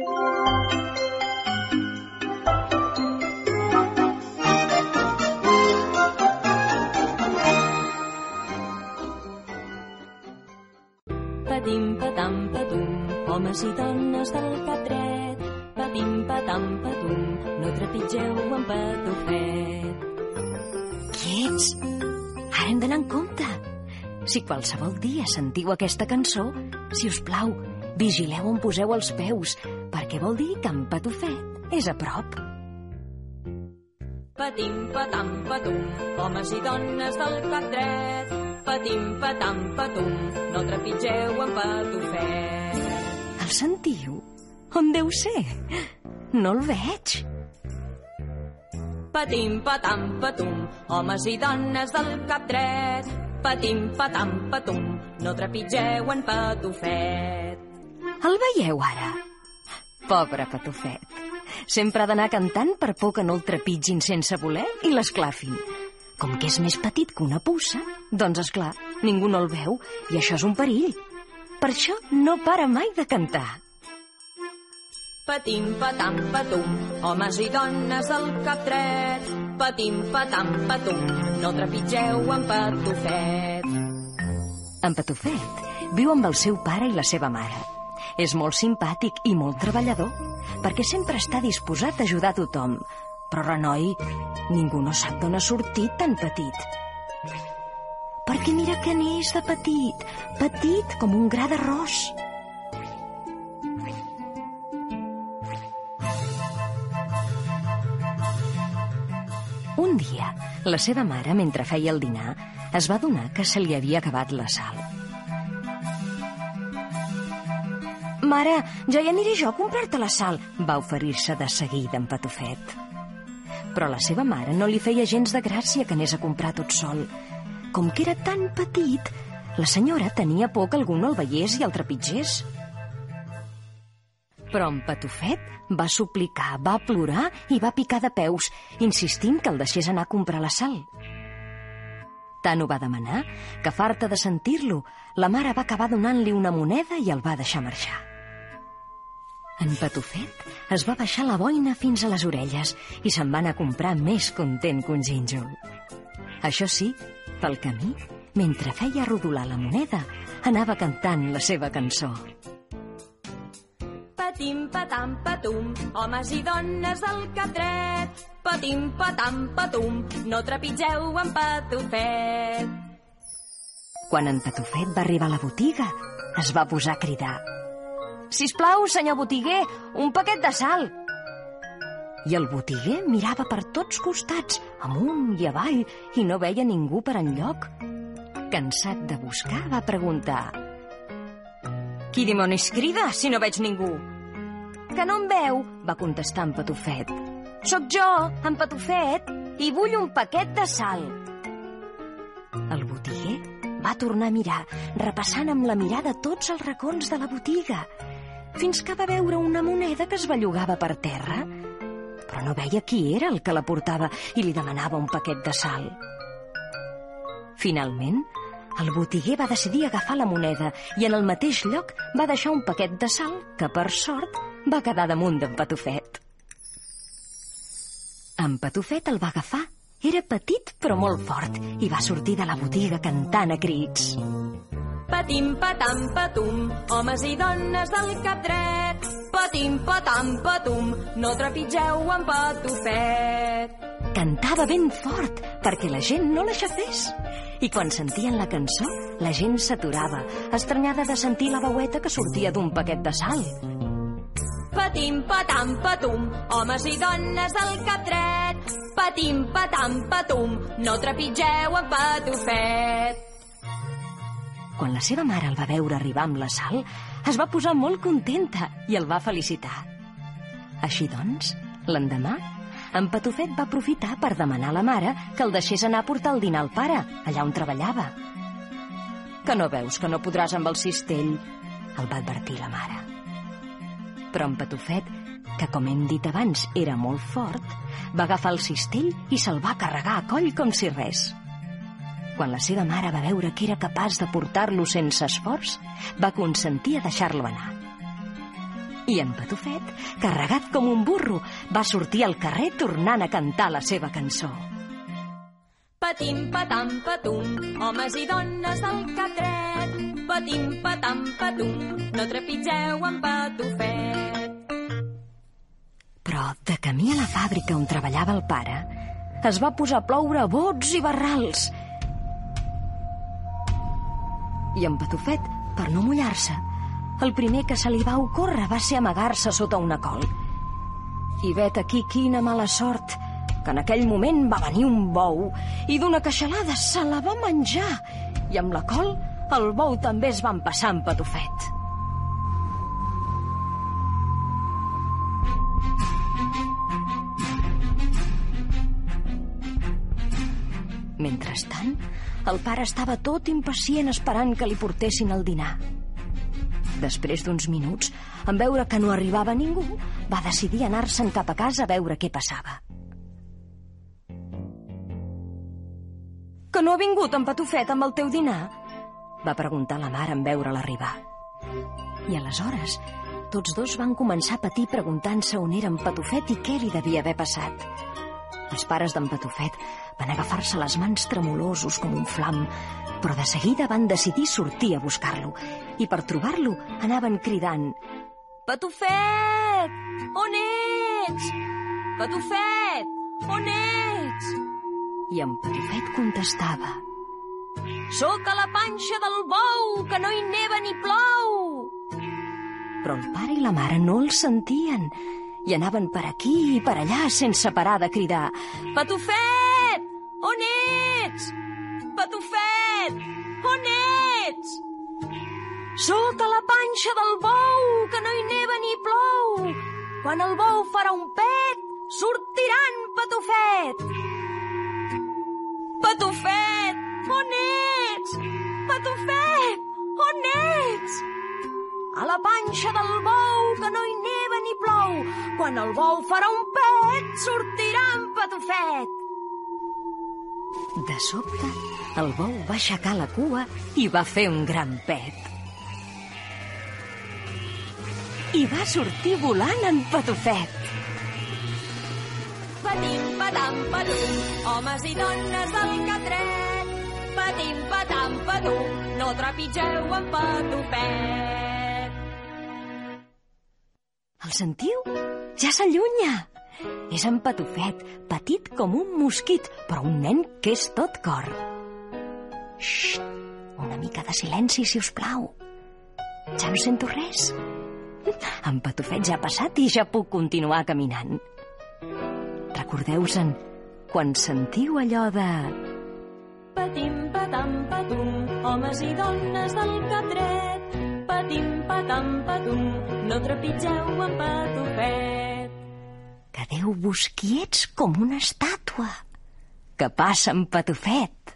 Patim, patam, patum, homes i dones del cap dret. Patim, patam, patum, no trepitgeu en patufet. Quiets! Ara hem d'anar en compte. Si qualsevol dia sentiu aquesta cançó, si us plau, vigileu on poseu els peus, perquè vol dir que en Patufet és a prop. Patim, patam, patum, homes i dones del cap dret. Patim, patam, patum, no trepitgeu en patufet. El sentiu? On deu ser? No el veig. Patim, patam, patum, homes i dones del cap dret. Patim, patam, patum, no trepitgeu en patufet. El veieu ara? Pobre Patufet. Sempre ha d'anar cantant per por que no el trepitgin sense voler i l'esclafin. Com que és més petit que una puça, doncs, és clar, ningú no el veu i això és un perill. Per això no para mai de cantar. Patim, patam, patum, homes i dones del cap dret. Patim, patam, patum, no trepitgeu en patufet. En Patufet viu amb el seu pare i la seva mare. És molt simpàtic i molt treballador, perquè sempre està disposat a ajudar a tothom. Però, renoi, ningú no sap d'on ha sortit tan petit. Perquè mira que n'és de petit, petit com un gra d'arròs. Un dia, la seva mare, mentre feia el dinar, es va donar que se li havia acabat la sal. Mare, ja aniré jo a comprar-te la sal, va oferir-se de seguida en Patufet. Però la seva mare no li feia gens de gràcia que anés a comprar tot sol. Com que era tan petit, la senyora tenia por que algú no el veiés i el trepitgés. Però en Patufet va suplicar, va plorar i va picar de peus, insistint que el deixés anar a comprar la sal. Tant ho va demanar que, farta de sentir-lo, la mare va acabar donant-li una moneda i el va deixar marxar. En Patufet es va baixar la boina fins a les orelles i se'n va anar a comprar més content que un gínjol. Això sí, pel camí, mentre feia rodolar la moneda, anava cantant la seva cançó. Patim, patam, patum, homes i dones del cap dret. Patim, patam, patum, no trepitgeu en patufet. Quan en Patufet va arribar a la botiga, es va posar a cridar. Sisplau, senyor botiguer, un paquet de sal. I el botiguer mirava per tots costats, amunt i avall, i no veia ningú per enlloc. Cansat de buscar, va preguntar. Qui dimonis crida, si no veig ningú? Que no em veu, va contestar en Patufet. Soc jo, en Patufet, i vull un paquet de sal. El botiguer va tornar a mirar, repassant amb la mirada tots els racons de la botiga, fins que va veure una moneda que es bellugava per terra. Però no veia qui era el que la portava i li demanava un paquet de sal. Finalment, el botiguer va decidir agafar la moneda i en el mateix lloc va deixar un paquet de sal que, per sort, va quedar damunt d'en Patufet. En Patufet el va agafar. Era petit però molt fort i va sortir de la botiga cantant a crits. Patim, patam, patum, homes i dones del cap dret. Patim, patam, patum, no trepitgeu en patufet. Cantava ben fort perquè la gent no l'aixafés. I quan sentien la cançó, la gent s'aturava, estranyada de sentir la veueta que sortia d'un paquet de sal. Patim, patam, patum, homes i dones del cap dret. Patim, patam, patum, no trepitgeu en patufet. Quan la seva mare el va veure arribar amb la sal, es va posar molt contenta i el va felicitar. Així doncs, l'endemà, en Patufet va aprofitar per demanar a la mare que el deixés anar a portar el dinar al pare, allà on treballava. Que no veus que no podràs amb el cistell? El va advertir la mare. Però en Patufet, que com hem dit abans era molt fort, va agafar el cistell i se'l va carregar a coll com si res. Quan la seva mare va veure que era capaç de portar-lo sense esforç, va consentir a deixar-lo anar. I en Patufet, carregat com un burro, va sortir al carrer tornant a cantar la seva cançó. Patim, patam, patum, homes i dones del catret. Patim, patam, patum, no trepitgeu en Patufet. Però de camí a la fàbrica on treballava el pare, es va posar a ploure bots i barrals. I en Patufet, per no mullar-se, el primer que se li va ocórrer va ser amagar-se sota una col. I vet aquí quina mala sort, que en aquell moment va venir un bou i d'una queixalada se la va menjar. I amb la col, el bou també es va empassar en Patufet. Mentrestant, el pare estava tot impacient esperant que li portessin el dinar. Després d'uns minuts, en veure que no arribava ningú, va decidir anar-se'n cap a casa a veure què passava. Que no ha vingut en Patufet amb el teu dinar? Va preguntar la mare en veure-la arribar. I aleshores, tots dos van començar a patir preguntant-se on era en Patufet i què li devia haver passat. Els pares d'en Patufet van agafar-se les mans tremolosos com un flam, però de seguida van decidir sortir a buscar-lo. I per trobar-lo anaven cridant Patufet! On ets? Patufet! On ets? I en Patufet contestava Sóc a la panxa del bou, que no hi neva ni plou! Però el pare i la mare no el sentien i anaven per aquí i per allà sense parar de cridar Patufet! On ets? Patufet! On ets? Sóc a la panxa del bou, que no hi neva ni plou. Quan el bou farà un pet, sortiran Patufet. Patufet! On ets? Patufet! On ets? A la panxa del bou, que no hi neva ni plou. Quan el bou farà un pet, sortirà en Patufet. De sobte, el bou va aixecar la cua i va fer un gran pet. I va sortir volant en Patufet. Patim, patam, patum, homes i dones del catret. Patim, patam, patum, no trepitgeu en Patufet. El sentiu? Ja s'allunya! És en Patufet, petit com un mosquit, però un nen que és tot cor. Xxt! Una mica de silenci, si us plau. Ja no sento res. En Patufet ja ha passat i ja puc continuar caminant. Recordeu-se'n quan sentiu allò de... Patim, patam, patum, homes i dones del catret. Patim, patam, patum, no trepitgeu en Patufet. Quedeu-vos quiets com una estàtua. Que passa en Patufet.